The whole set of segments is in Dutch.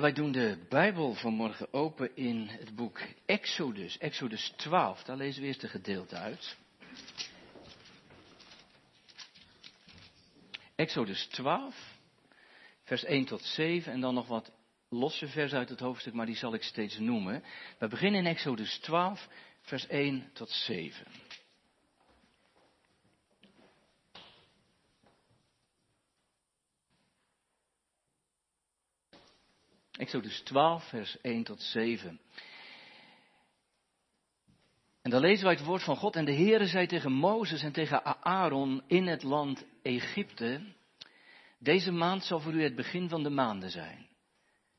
Wij doen de Bijbel vanmorgen open in het boek Exodus, Exodus 12. Daar lezen we eerst een gedeelte uit. Exodus 12, vers 1 tot 7 en dan nog wat losse vers uit het hoofdstuk, maar die zal ik steeds noemen. We beginnen in Exodus 12, vers 1 tot 7. Exodus 12, vers 1 tot 7. En dan lezen wij het woord van God. En de Heere zei tegen Mozes en tegen Aaron in het land Egypte. Deze maand zal voor u het begin van de maanden zijn.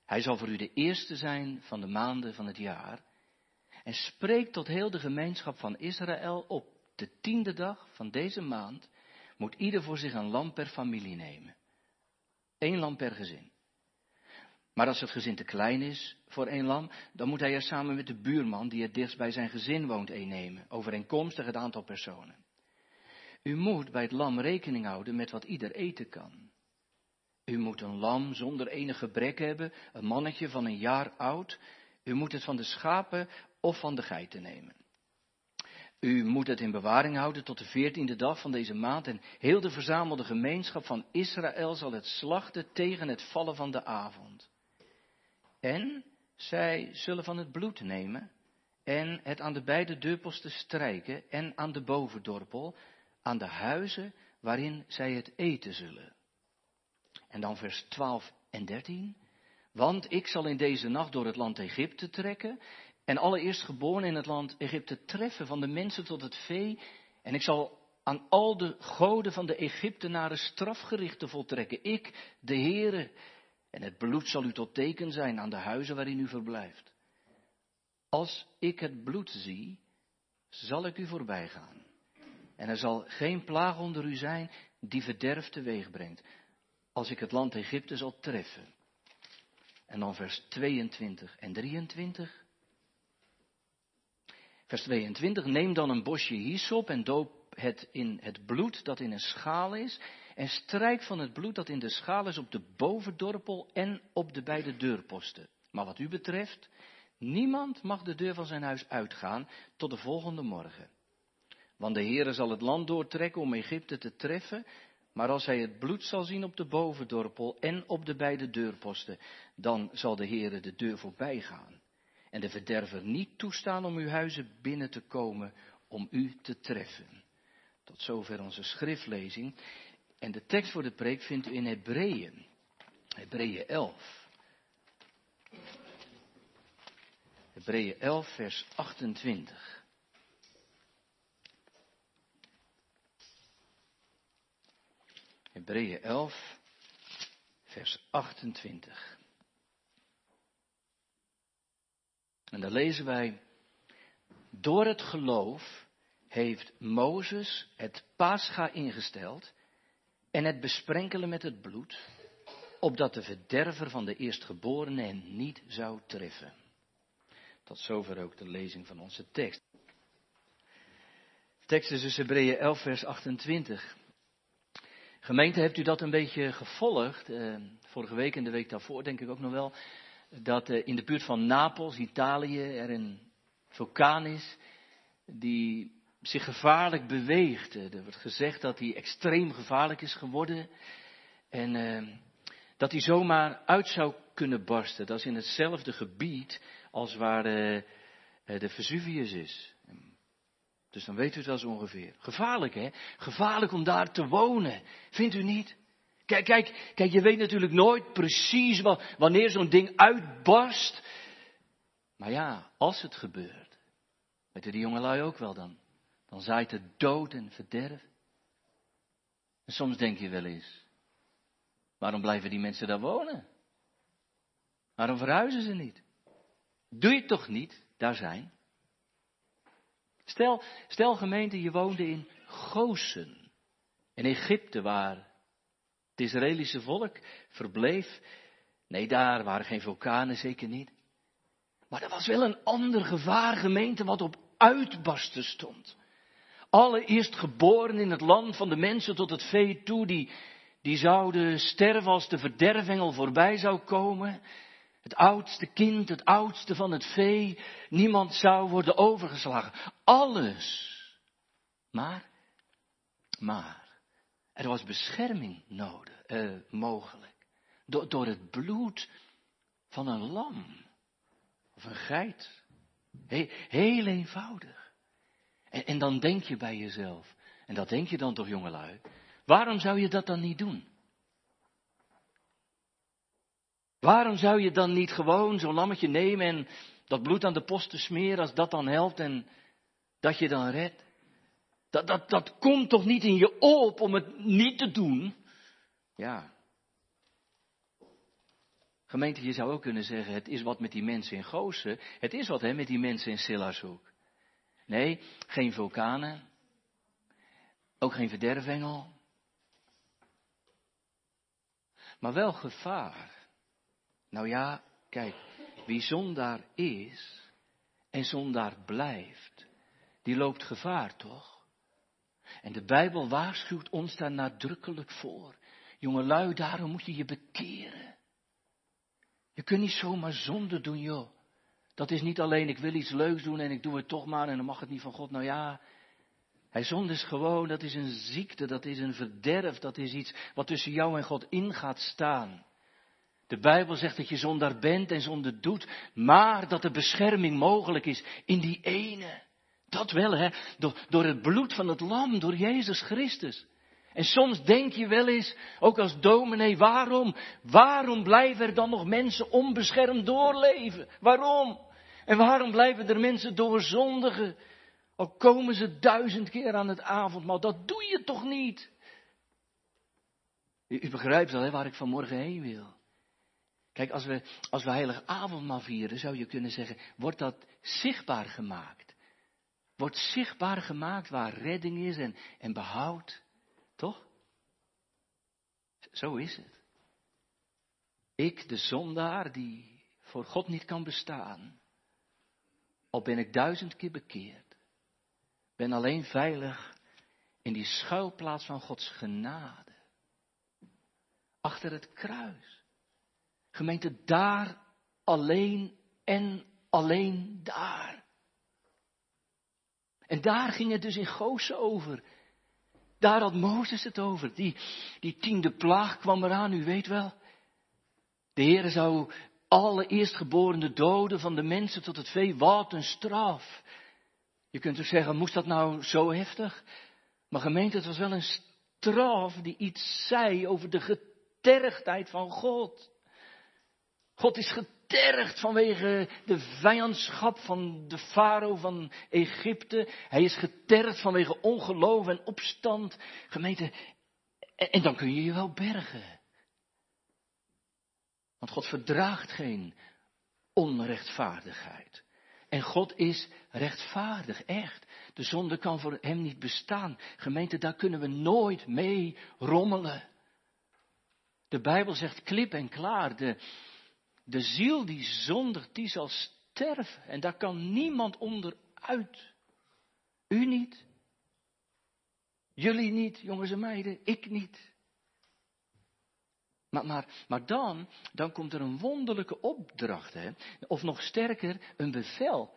Hij zal voor u de eerste zijn van de maanden van het jaar. En spreek tot heel de gemeenschap van Israël op de tiende dag van deze maand. Moet ieder voor zich een lam per familie nemen. Eén lam per gezin. Maar als het gezin te klein is voor één lam, dan moet hij er samen met de buurman die het dichtst bij zijn gezin woont een nemen, overeenkomstig het aantal personen. U moet bij het lam rekening houden met wat ieder eten kan. U moet een lam zonder enig gebrek hebben, een mannetje van een jaar oud. U moet het van de schapen of van de geiten nemen. U moet het in bewaring houden tot de veertiende dag van deze maand en heel de verzamelde gemeenschap van Israël zal het slachten tegen het vallen van de avond. En zij zullen van het bloed nemen en het aan de beide deurposten strijken en aan de bovendorpel, aan de huizen waarin zij het eten zullen. En dan vers 12 en 13. Want ik zal in deze nacht door het land Egypte trekken en allereerst geboren in het land Egypte treffen van de mensen tot het vee. En ik zal aan al de goden van de Egyptenaren strafgerichten voltrekken. Ik, de Heere, en het bloed zal u tot teken zijn aan de huizen waarin u verblijft. Als ik het bloed zie, zal ik u voorbij gaan. En er zal geen plaag onder u zijn die verderf teweeg brengt. Als ik het land Egypte zal treffen. En dan vers 22 en 23. Vers 22. Neem dan een bosje hyssop en doop het in het bloed dat in een schaal is en strijk van het bloed dat in de schaal is op de bovendorpel en op de beide deurposten. Maar wat u betreft, niemand mag de deur van zijn huis uitgaan tot de volgende morgen. Want de Heere zal het land doortrekken om Egypte te treffen, maar als hij het bloed zal zien op de bovendorpel en op de beide deurposten, dan zal de Heere de deur voorbij gaan. En de verderver niet toestaan om uw huizen binnen te komen om u te treffen. Tot zover onze schriftlezing. En de tekst voor de preek vindt u in Hebreeën. Hebreeën 11. Hebreeën 11, vers 28. Hebreeën 11, vers 28. En daar lezen wij, door het geloof heeft Mozes het pascha ingesteld en het besprenkelen met het bloed, opdat de verderver van de eerstgeborene hen niet zou treffen. Tot zover ook de lezing van onze tekst. Tekst is dus Hebreeën 11, vers 28. Gemeente, hebt u dat een beetje gevolgd? Eh, vorige week en de week daarvoor denk ik ook nog wel. Dat eh, in de buurt van Napels, Italië, er een vulkaan is die zich gevaarlijk beweegt. Er wordt gezegd dat hij extreem gevaarlijk is geworden. En uh, dat hij zomaar uit zou kunnen barsten. Dat is in hetzelfde gebied als waar uh, de Vesuvius is. Dus dan weet u het wel zo ongeveer. Gevaarlijk hè? Gevaarlijk om daar te wonen. Vindt u niet? Kijk, kijk, kijk, je weet natuurlijk nooit precies wanneer zo'n ding uitbarst. Maar ja, als het gebeurt, weten die jongelui ook wel dan dan zaait het dood en verderf. En soms denk je wel eens, waarom blijven die mensen daar wonen? Waarom verhuizen ze niet? Doe je toch niet daar zijn? Stel, stel gemeente, je woonde in Gozen, in Egypte, waar het Israëlische volk verbleef. Nee, daar waren geen vulkanen, zeker niet. Maar er was wel een ander gevaar, gemeente, wat op uitbarsten stond allereerst geboren in het land van de mensen tot het vee toe, die, die zouden sterven als de verdervengel voorbij zou komen. Het oudste kind, het oudste van het vee. Niemand zou worden overgeslagen. Alles. Maar, maar, er was bescherming nodig, eh, mogelijk. Door, door het bloed van een lam. Of een geit. heel eenvoudig. En, dan denk je bij jezelf. En dat denk je dan toch, jongelui. Waarom zou je dat dan niet doen? Waarom zou je dan niet gewoon zo'n lammetje nemen en dat bloed aan de posten smeren als dat dan helpt en dat je dan redt? Dat, dat, dat komt toch niet in je op om het niet te doen? Ja. Gemeente, je zou ook kunnen zeggen, het is wat met die mensen in Goosen. Het is wat hè, met die mensen in Sillarshoek. Nee, geen vulkanen. Ook geen verderfengel. Maar wel gevaar. Nou ja, kijk, wie zondaar is en zondaar blijft, die loopt gevaar toch? En de Bijbel waarschuwt ons daar nadrukkelijk voor. Jongelui, daarom moet je je bekeren. Je kunt niet zomaar zonde doen, joh. Dat is niet alleen, ik wil iets leuks doen en ik doe het toch maar en dan mag het niet van God. Nou ja, hij zonde is gewoon, dat is een ziekte, dat is een verderf, dat is iets wat tussen jou en God in gaat staan. De Bijbel zegt dat je zondaar bent en zonde doet, maar dat er bescherming mogelijk is in die ene. Dat wel, hè? Door, door het bloed van het lam, door Jezus Christus. En soms denk je wel eens, ook als dominee, waarom? Waarom blijven er dan nog mensen onbeschermd doorleven? Waarom? En waarom blijven er mensen doorzondigen? Al komen ze duizend keer aan het avondmaal, dat doe je toch niet? U, begrijpt wel hè, waar ik vanmorgen heen wil. Kijk, als we, als we heilig avondmaal vieren, zou je kunnen zeggen, wordt dat zichtbaar gemaakt. Wordt zichtbaar gemaakt waar redding is en, en behoud. Toch? Zo is het. Ik, de zondaar, die voor God niet kan bestaan. Al ben ik duizend keer bekeerd. Ben alleen veilig in die schuilplaats van Gods genade. Achter het kruis. Gemeente, daar alleen en alleen daar. En daar ging het dus in Gozen over. Daar had Mozes het over. Die, die tiende plaag kwam eraan, u weet wel. De Heer zou alle eerstgeborene doden van de mensen tot het vee, wat een straf. Je kunt dus zeggen, moest dat nou zo heftig? Maar gemeente, het was wel een straf die iets zei over de getergdheid van God. God is getergd vanwege de vijandschap van de farao van Egypte. Hij is getergd vanwege ongeloof en opstand. Gemeente, en, en dan kun je je wel bergen. Want God verdraagt geen onrechtvaardigheid. En God is rechtvaardig, echt. De zonde kan voor hem niet bestaan. Gemeente, daar kunnen we nooit mee rommelen. De Bijbel zegt klip en klaar, de, de ziel die zondigt, die zal sterven. En daar kan niemand onderuit. U niet. Jullie niet, jongens en meiden. Ik niet. Maar, maar, dan, dan komt er een wonderlijke opdracht. Hè? Of nog sterker, een bevel.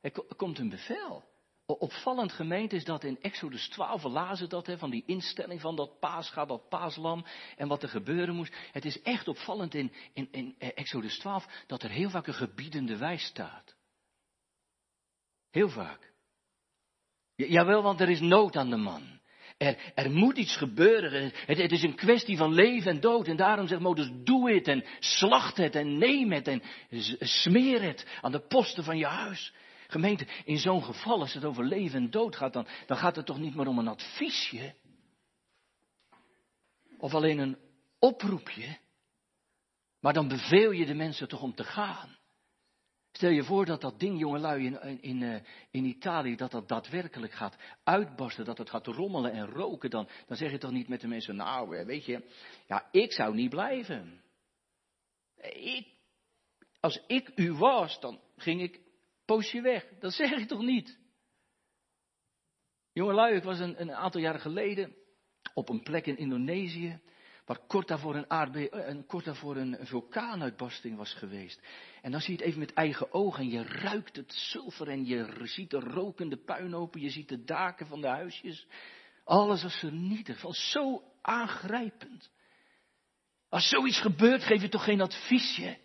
Er komt een bevel. Opvallend gemeente is dat in Exodus 12, we lazen dat, hè, van die instelling van dat paasga, dat paaslam en wat er gebeuren moest. Het is echt opvallend in, in, eh, Exodus 12 dat er heel vaak een gebiedende wijs staat. Heel vaak. Jawel, want er is nood aan de man. Er, er moet iets gebeuren. Het, is een kwestie van leven en dood. En daarom zegt Mozes, doe het en slacht het en neem het en smeer het aan de posten van je huis. Gemeente, in zo'n geval, als het over leven en dood gaat, dan, dan gaat het toch niet meer om een adviesje? Of alleen een oproepje? Maar dan beveel je de mensen toch om te gaan. Stel je voor dat dat ding, jongelui, in, in, in, eh, in Italië, dat dat daadwerkelijk gaat uitbarsten, dat het gaat rommelen en roken, dan, dan zeg je toch niet met de mensen, nou, weet je, ja, ik zou niet blijven. Als ik u was, dan ging ik poosje weg. Dat zeg ik toch niet? Jongelui, ik was een, een aantal jaren geleden op een plek in Indonesië. Waar kort daarvoor een, aardbe een, kort daarvoor een, vulkaanuitbarsting was geweest. En dan zie je het even met eigen ogen en je ruikt het zilver en je ziet de rokende puinhopen, je ziet de daken van de huisjes. Alles was vernietigd, van zo aangrijpend. Als zoiets gebeurt, geef je toch geen adviesje.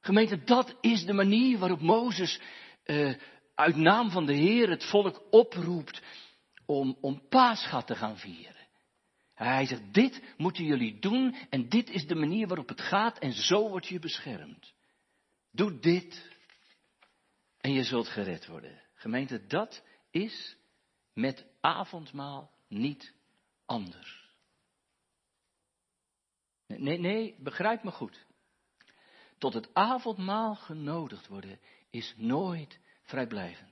Gemeente, dat is de manier waarop Mozes uh, uit naam van de Heer het volk oproept om, om Paascha te gaan vieren. Hij zegt, dit moeten jullie doen en dit is de manier waarop het gaat en zo word je beschermd. Doe dit en je zult gered worden. Gemeente, dat is met avondmaal niet anders. Nee, nee, begrijp me goed. Tot het avondmaal genodigd worden is nooit vrijblijvend.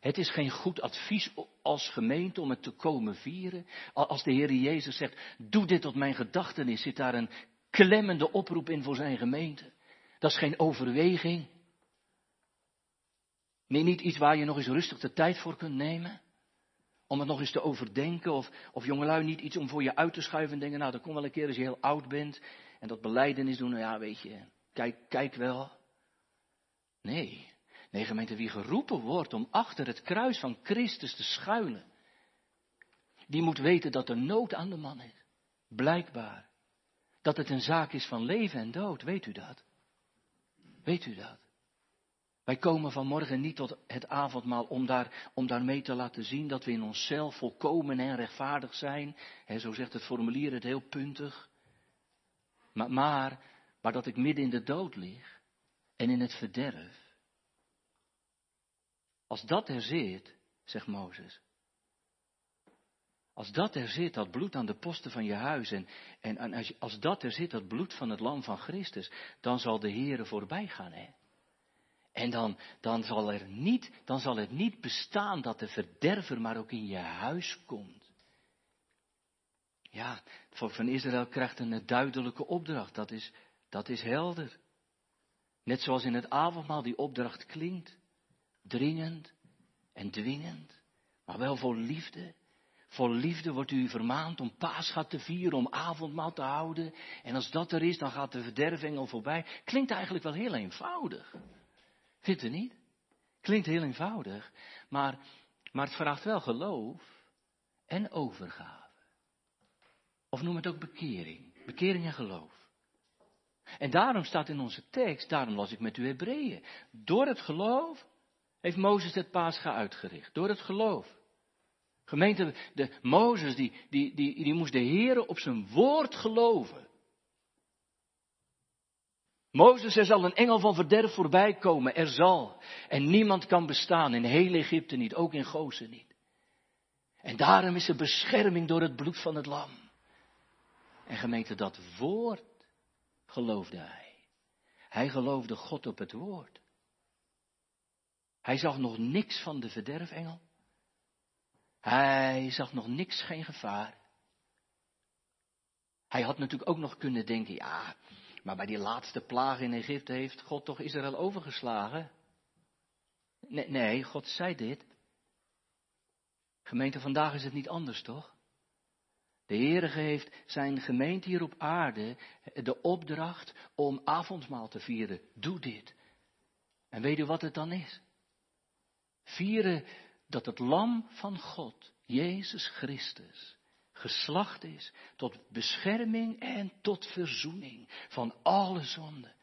Het is geen goed advies als gemeente om het te komen vieren. Als de Heer Jezus zegt, doe dit tot mijn gedachtenis, zit daar een klemmende oproep in voor zijn gemeente. Dat is geen overweging. Nee, niet iets waar je nog eens rustig de tijd voor kunt nemen. Om het nog eens te overdenken. Of, of jongelui niet iets om voor je uit te schuiven en denken, nou dat komt wel een keer als je heel oud bent. En dat beleidenis doen, nou ja weet je, kijk, kijk wel. Nee, Nee, gemeente, wie geroepen wordt om achter het kruis van Christus te schuilen, die moet weten dat er nood aan de man is. Blijkbaar. Dat het een zaak is van leven en dood, weet u dat? Weet u dat? Wij komen vanmorgen niet tot het avondmaal om, daar, om daarmee te laten zien dat we in onszelf volkomen en rechtvaardig zijn. zo zegt het formulier het heel puntig. Maar, maar, maar dat ik midden in de dood lig en in het verderf. Als dat er zit, zegt Mozes. Als dat er zit, dat bloed aan de posten van je huis, en, en, als, als, dat er zit, dat bloed van het lam van Christus, dan zal de Heere voorbij gaan. Hè? En dan, dan, zal er niet, dan zal het niet bestaan dat de verderver maar ook in je huis komt. Ja, van Israël krijgt een duidelijke opdracht, dat is, dat is helder. Net zoals in het avondmaal die opdracht klinkt dringend en dwingend, maar wel voor liefde. Voor liefde wordt u vermaand om paasgat te vieren, om avondmaal te houden. En als dat er is, dan gaat de verdervengel voorbij. Klinkt eigenlijk wel heel eenvoudig. Vindt u niet? Klinkt heel eenvoudig. Maar, maar het vraagt wel geloof en overgave. Of noem het ook bekering. Bekering en geloof. En daarom staat in onze tekst, daarom las ik met u Hebreeën. Door het geloof heeft Mozes het Pascha uitgericht. Door het geloof. Gemeente, de, Mozes die, die, die, die moest de Heer op zijn woord geloven. Mozes, er zal een engel van verderf voorbij komen, er zal. En niemand kan bestaan, in heel Egypte niet, ook in Gozen niet. En daarom is er bescherming door het bloed van het lam. En gemeente, dat woord geloofde hij. Hij geloofde God op het woord. Hij zag nog niks van de verderfengel. Hij zag nog niks, geen gevaar. Hij had natuurlijk ook nog kunnen denken, ja, maar bij die laatste plaag in Egypte heeft God toch Israël overgeslagen? Nee, nee, God zei dit. Gemeente, vandaag is het niet anders, toch? De Heere heeft zijn gemeente hier op aarde de opdracht om avondmaal te vieren. Doe dit. En weet u wat het dan is? Vieren dat het lam van God, Jezus Christus, geslacht is tot bescherming en tot verzoening van alle zonden.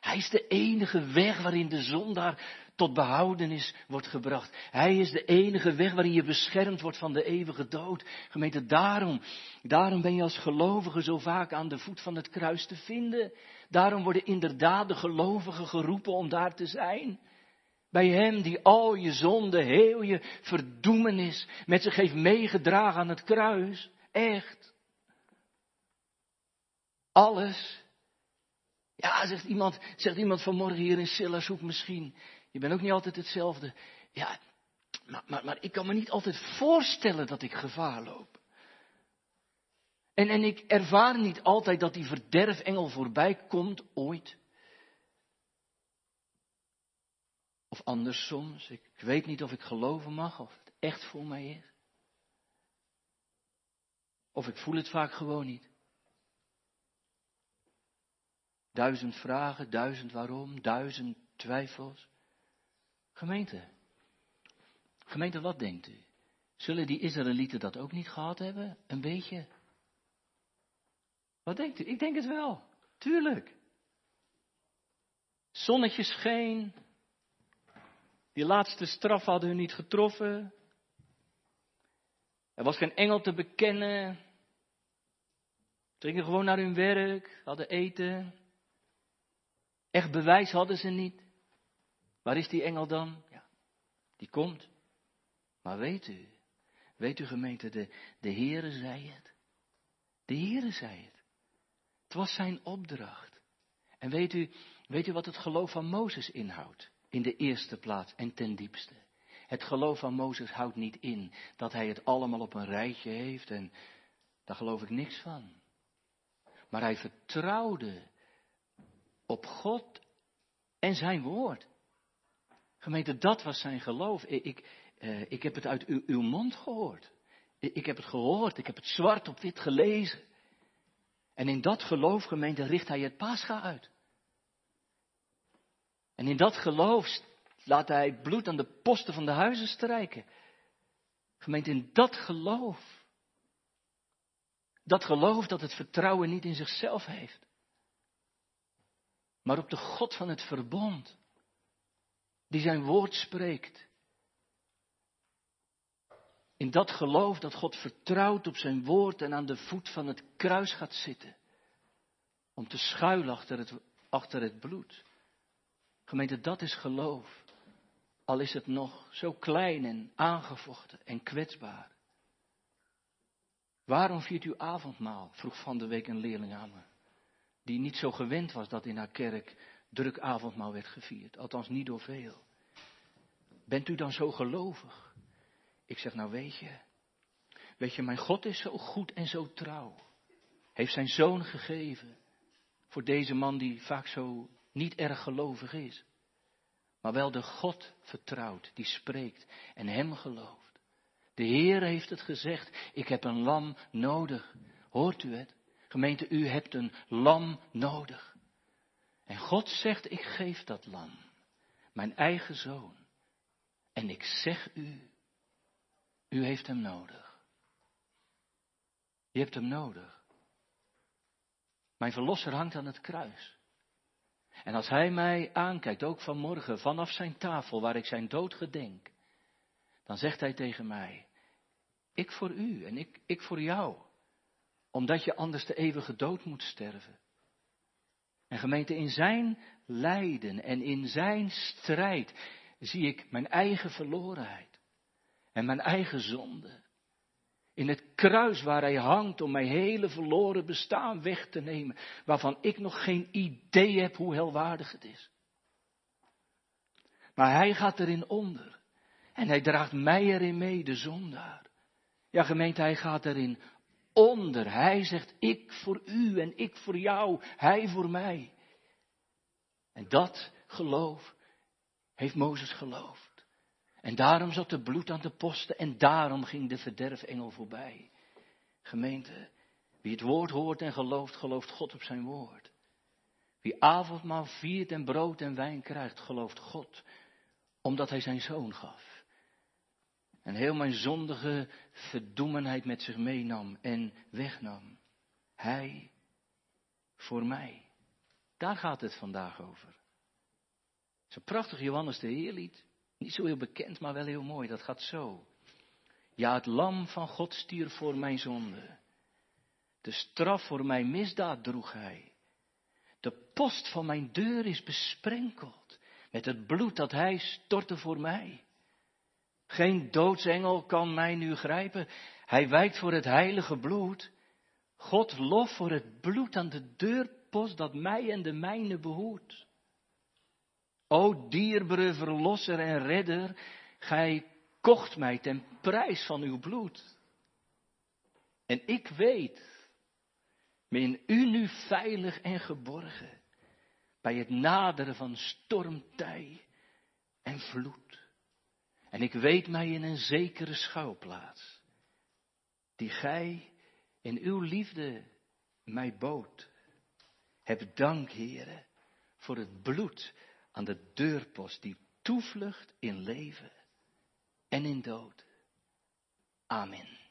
Hij is de enige weg waarin de zondaar tot behoudenis wordt gebracht. Hij is de enige weg waarin je beschermd wordt van de eeuwige dood. Gemeente, daarom, daarom ben je als gelovige zo vaak aan de voet van het kruis te vinden. Daarom worden inderdaad de gelovigen geroepen om daar te zijn. Bij Hem die al je zonde, heel je verdoemenis met zich heeft meegedragen aan het kruis. Echt. Alles. Ja, zegt iemand, zegt iemand vanmorgen hier in Sillasoek misschien. Je bent ook niet altijd hetzelfde. Ja, maar, maar, maar ik kan me niet altijd voorstellen dat ik gevaar loop. En, en ik ervaar niet altijd dat die verderfengel voorbij komt, ooit. Of anders soms, ik weet niet of ik geloven mag, of het echt voor mij is. Of ik voel het vaak gewoon niet. Duizend vragen, duizend waarom, duizend twijfels. Gemeente, gemeente, wat denkt u? Zullen die Israëlieten dat ook niet gehad hebben? Een beetje? Wat denkt u? Ik denk het wel. Tuurlijk. Zonnetje scheen. Die laatste straf hadden hun niet getroffen. Er was geen engel te bekennen. Ze gingen gewoon naar hun werk, hadden eten. Echt bewijs hadden ze niet. Waar is die engel dan? Ja, die komt. Maar weet u, weet u gemeente, de, de Heere zei het. De Heere zei het. Het was zijn opdracht. En weet u, weet u wat het geloof van Mozes inhoudt? In de eerste plaats en ten diepste. Het geloof van Mozes houdt niet in dat hij het allemaal op een rijtje heeft en daar geloof ik niks van. Maar hij vertrouwde op God en zijn woord. Gemeente, dat was zijn geloof. Ik, ik, eh, ik heb het uit uw, uw mond gehoord. Ik, ik heb het gehoord, ik heb het zwart op wit gelezen. En in dat geloof, gemeente, richt hij het pascha uit. En in dat geloof laat hij bloed aan de posten van de huizen strijken. Gemeente, in dat geloof. Dat geloof dat het vertrouwen niet in zichzelf heeft. Maar op de God van het verbond. Die zijn woord spreekt. In dat geloof dat God vertrouwt op zijn woord en aan de voet van het kruis gaat zitten. Om te schuilen het, achter het bloed. Gemeente, dat is geloof. Al is het nog zo klein en aangevochten en kwetsbaar. Waarom viert u avondmaal? vroeg van de week een leerling aan me. Die niet zo gewend was dat in haar kerk druk avondmaal werd gevierd. Althans niet door veel. Bent u dan zo gelovig? Ik zeg nou weet je. Weet je, mijn God is zo goed en zo trouw. Heeft zijn zoon gegeven. Voor deze man die vaak zo niet erg gelovig is, maar wel de God vertrouwt, die spreekt en hem gelooft. De Heer heeft het gezegd, ik heb een lam nodig. Hoort u het? Gemeente, u hebt een lam nodig. En God zegt, ik geef dat lam, mijn eigen zoon. En ik zeg u, u heeft hem nodig. Je hebt hem nodig. Mijn verlosser hangt aan het kruis. En als hij mij aankijkt, ook vanmorgen, vanaf zijn tafel waar ik zijn dood gedenk, dan zegt hij tegen mij, ik voor u en ik, ik voor jou, omdat je anders de eeuwige dood moet sterven. En gemeente, in zijn lijden en in zijn strijd zie ik mijn eigen verlorenheid en mijn eigen zonde. In het kruis waar hij hangt om mijn hele verloren bestaan weg te nemen, waarvan ik nog geen idee heb hoe helwaardig het is. Maar hij gaat erin onder en hij draagt mij erin mee, de zondaar. Ja, gemeente, hij gaat erin onder. Hij zegt, ik voor u en ik voor jou, hij voor mij. En dat geloof heeft Mozes geloofd. En daarom zat de bloed aan de posten en daarom ging de verderfengel voorbij. Gemeente, wie het woord hoort en gelooft, gelooft God op zijn woord. Wie avondmaal viert en brood en wijn krijgt, gelooft God, omdat hij zijn zoon gaf. En heel mijn zondige verdoemenheid met zich meenam en wegnam. Hij voor mij. Daar gaat het vandaag over. Een prachtig Johannes de Heerlied. Niet zo heel bekend, maar wel heel mooi. Dat gaat zo. Ja, het lam van God stierf voor mijn zonde. De straf voor mijn misdaad droeg hij. De post van mijn deur is besprenkeld met het bloed dat hij stortte voor mij. Geen doodsengel kan mij nu grijpen. Hij wijkt voor het heilige bloed. God lof voor het bloed aan de deurpost dat mij en de mijne behoedt. O dierbare verlosser en redder, gij kocht mij ten prijs van uw bloed. En ik weet, me in u nu veilig en geborgen, bij het naderen van stormtij en vloed. En ik weet mij in een zekere schouwplaats, die gij in uw liefde mij bood. Heb dank, heren, voor het bloed aan de deurpost die toevlucht in leven en in dood. Amen.